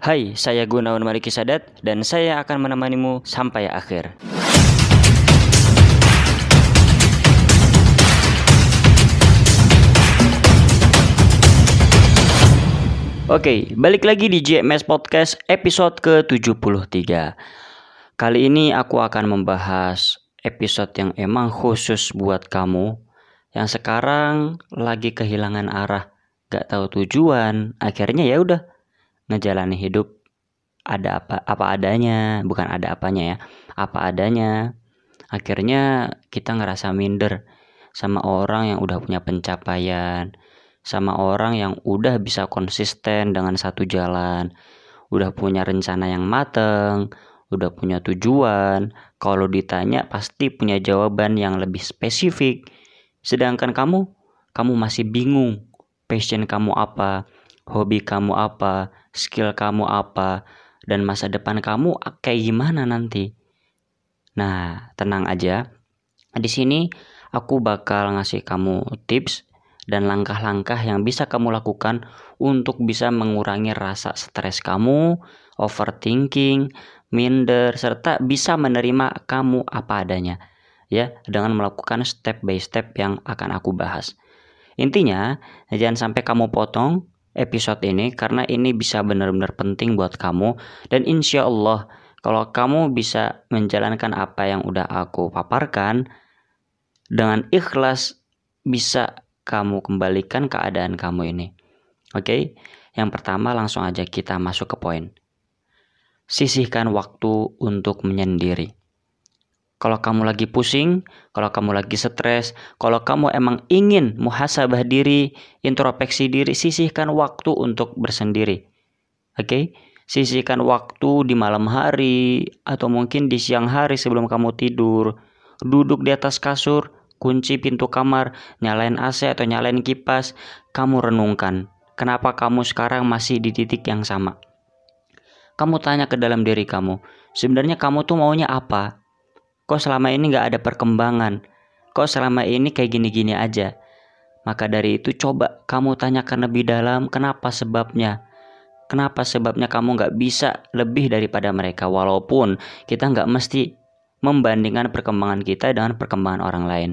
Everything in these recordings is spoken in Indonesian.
Hai, saya Gunawan Mariki Sadat dan saya akan menemanimu sampai akhir. Oke, balik lagi di JMS Podcast episode ke-73. Kali ini aku akan membahas episode yang emang khusus buat kamu yang sekarang lagi kehilangan arah, gak tahu tujuan, akhirnya ya udah ngejalani hidup ada apa apa adanya, bukan ada apanya ya, apa adanya. Akhirnya kita ngerasa minder sama orang yang udah punya pencapaian, sama orang yang udah bisa konsisten dengan satu jalan, udah punya rencana yang mateng, udah punya tujuan. Kalau ditanya pasti punya jawaban yang lebih spesifik. Sedangkan kamu, kamu masih bingung passion kamu apa, hobi kamu apa, skill kamu apa, dan masa depan kamu kayak gimana nanti. Nah, tenang aja. Di sini aku bakal ngasih kamu tips dan langkah-langkah yang bisa kamu lakukan untuk bisa mengurangi rasa stres kamu, overthinking, minder, serta bisa menerima kamu apa adanya. Ya, dengan melakukan step by step yang akan aku bahas. Intinya, jangan sampai kamu potong episode ini karena ini bisa benar-benar penting buat kamu dan insya Allah kalau kamu bisa menjalankan apa yang udah aku paparkan dengan ikhlas bisa kamu kembalikan keadaan kamu ini. Oke, okay? yang pertama langsung aja kita masuk ke poin. Sisihkan waktu untuk menyendiri. Kalau kamu lagi pusing, kalau kamu lagi stres, kalau kamu emang ingin muhasabah diri, introspeksi diri, sisihkan waktu untuk bersendiri. Oke? Okay? Sisihkan waktu di malam hari atau mungkin di siang hari sebelum kamu tidur. Duduk di atas kasur, kunci pintu kamar, nyalain AC atau nyalain kipas, kamu renungkan, kenapa kamu sekarang masih di titik yang sama? Kamu tanya ke dalam diri kamu, sebenarnya kamu tuh maunya apa? Kok selama ini gak ada perkembangan? Kok selama ini kayak gini-gini aja? Maka dari itu coba kamu tanyakan lebih dalam kenapa sebabnya. Kenapa sebabnya kamu gak bisa lebih daripada mereka walaupun kita gak mesti membandingkan perkembangan kita dengan perkembangan orang lain.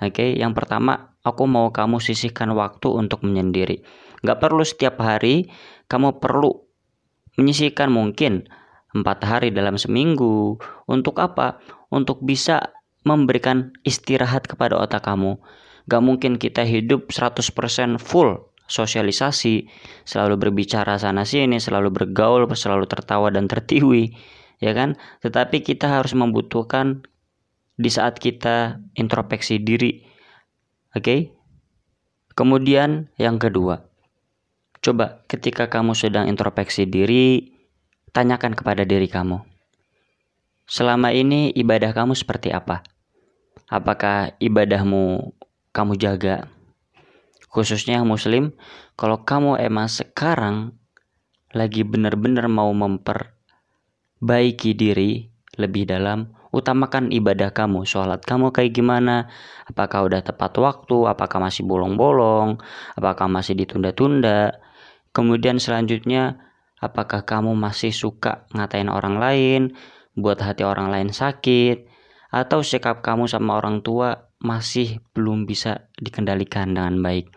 Oke, okay? yang pertama aku mau kamu sisihkan waktu untuk menyendiri. Gak perlu setiap hari, kamu perlu menyisihkan mungkin empat hari dalam seminggu. Untuk apa? Untuk bisa memberikan istirahat kepada otak kamu. Gak mungkin kita hidup 100% full sosialisasi, selalu berbicara sana sini, selalu bergaul, selalu tertawa dan tertiwi, ya kan? Tetapi kita harus membutuhkan di saat kita introspeksi diri. Oke? Okay? Kemudian yang kedua, coba ketika kamu sedang introspeksi diri, tanyakan kepada diri kamu. Selama ini ibadah kamu seperti apa? Apakah ibadahmu kamu jaga? Khususnya yang muslim, kalau kamu emang sekarang lagi benar-benar mau memperbaiki diri lebih dalam, utamakan ibadah kamu, sholat kamu kayak gimana, apakah udah tepat waktu, apakah masih bolong-bolong, apakah masih ditunda-tunda, kemudian selanjutnya apakah kamu masih suka ngatain orang lain, buat hati orang lain sakit, atau sikap kamu sama orang tua masih belum bisa dikendalikan dengan baik.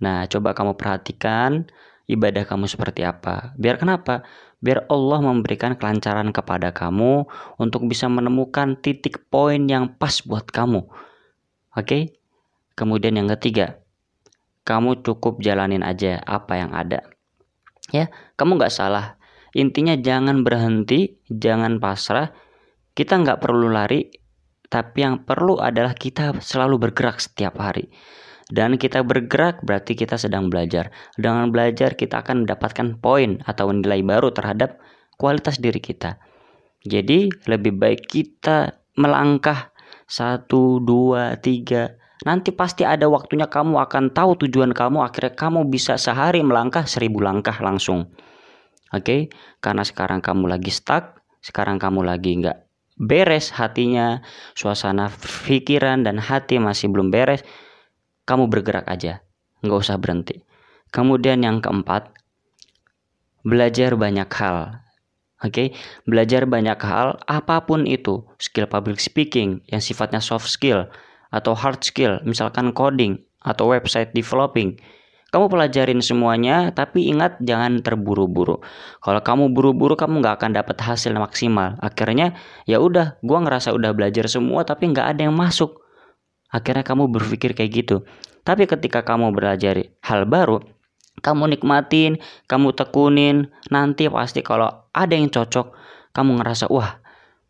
Nah, coba kamu perhatikan ibadah kamu seperti apa. Biar kenapa? biar Allah memberikan kelancaran kepada kamu untuk bisa menemukan titik poin yang pas buat kamu. Oke? Okay? Kemudian yang ketiga, kamu cukup jalanin aja apa yang ada. Ya, kamu nggak salah. Intinya jangan berhenti, jangan pasrah. Kita nggak perlu lari, tapi yang perlu adalah kita selalu bergerak setiap hari dan kita bergerak berarti kita sedang belajar. Dengan belajar kita akan mendapatkan poin atau nilai baru terhadap kualitas diri kita. Jadi lebih baik kita melangkah satu, dua, tiga. Nanti pasti ada waktunya kamu akan tahu tujuan kamu. Akhirnya kamu bisa sehari melangkah seribu langkah langsung. Oke, okay? karena sekarang kamu lagi stuck, sekarang kamu lagi nggak beres hatinya, suasana pikiran dan hati masih belum beres kamu bergerak aja, nggak usah berhenti. Kemudian yang keempat, belajar banyak hal. Oke, okay? belajar banyak hal apa pun itu, skill public speaking yang sifatnya soft skill atau hard skill, misalkan coding atau website developing. Kamu pelajarin semuanya, tapi ingat jangan terburu-buru. Kalau kamu buru-buru, kamu nggak akan dapat hasil maksimal. Akhirnya, ya udah, gua ngerasa udah belajar semua, tapi nggak ada yang masuk. Akhirnya kamu berpikir kayak gitu. Tapi ketika kamu belajar hal baru, kamu nikmatin, kamu tekunin, nanti pasti kalau ada yang cocok, kamu ngerasa wah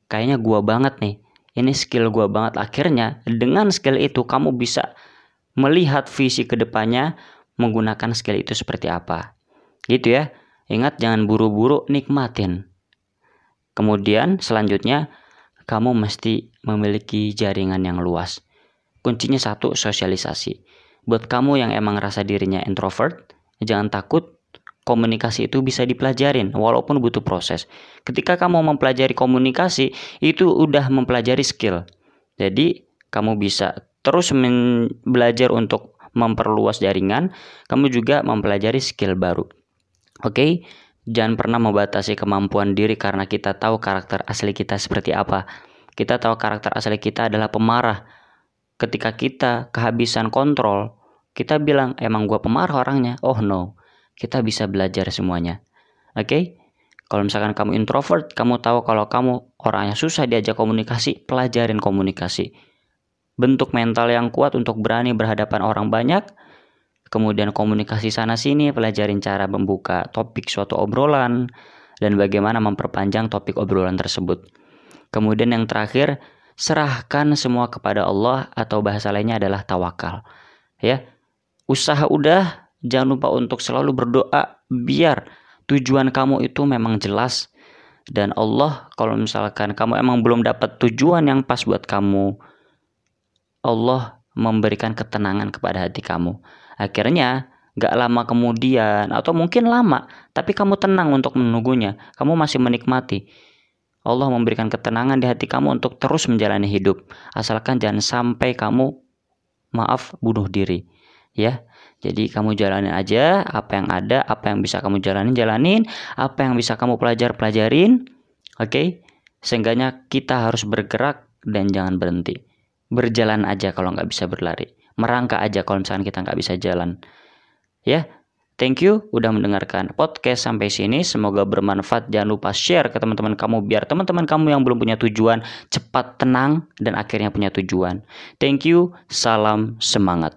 kayaknya gua banget nih, ini skill gua banget. Akhirnya dengan skill itu kamu bisa melihat visi ke depannya menggunakan skill itu seperti apa. Gitu ya. Ingat jangan buru-buru nikmatin. Kemudian selanjutnya kamu mesti memiliki jaringan yang luas. Kuncinya satu sosialisasi. Buat kamu yang emang rasa dirinya introvert, jangan takut komunikasi itu bisa dipelajarin walaupun butuh proses. Ketika kamu mempelajari komunikasi itu udah mempelajari skill. Jadi kamu bisa terus belajar untuk memperluas jaringan, kamu juga mempelajari skill baru. Oke, okay? jangan pernah membatasi kemampuan diri karena kita tahu karakter asli kita seperti apa. Kita tahu karakter asli kita adalah pemarah. Ketika kita kehabisan kontrol, kita bilang emang gue pemarah orangnya oh no kita bisa belajar semuanya. Oke? Okay? kalau misalkan kamu introvert kamu tahu kalau kamu orang yang susah diajak komunikasi pelajarin komunikasi. Bentuk mental yang kuat untuk berani berhadapan orang banyak kemudian komunikasi sana sini pelajarin cara membuka topik suatu obrolan dan bagaimana memperpanjang topik obrolan tersebut. Kemudian yang terakhir serahkan semua kepada Allah atau bahasa lainnya adalah tawakal. Ya usaha udah, jangan lupa untuk selalu berdoa biar tujuan kamu itu memang jelas. Dan Allah kalau misalkan kamu emang belum dapat tujuan yang pas buat kamu Allah memberikan ketenangan kepada hati kamu. Akhirnya gak lama kemudian atau mungkin lama tapi kamu tenang untuk menunggunya kamu masih menikmati. Allah memberikan ketenangan di hati kamu untuk terus menjalani hidup. Asalkan jangan sampai kamu maaf bunuh diri ya. Jadi kamu jalanin aja apa yang ada, apa yang bisa kamu jalanin jalanin, apa yang bisa kamu pelajar pelajarin. Oke? Okay? Seenggaknya kita harus bergerak dan jangan berhenti. Berjalan aja kalau nggak bisa berlari. Merangkak aja kalau misalnya kita nggak bisa jalan. Ya, Thank you udah mendengarkan podcast sampai sini. Semoga bermanfaat. Jangan lupa share ke teman-teman kamu biar teman-teman kamu yang belum punya tujuan cepat tenang dan akhirnya punya tujuan. Thank you. Salam semangat.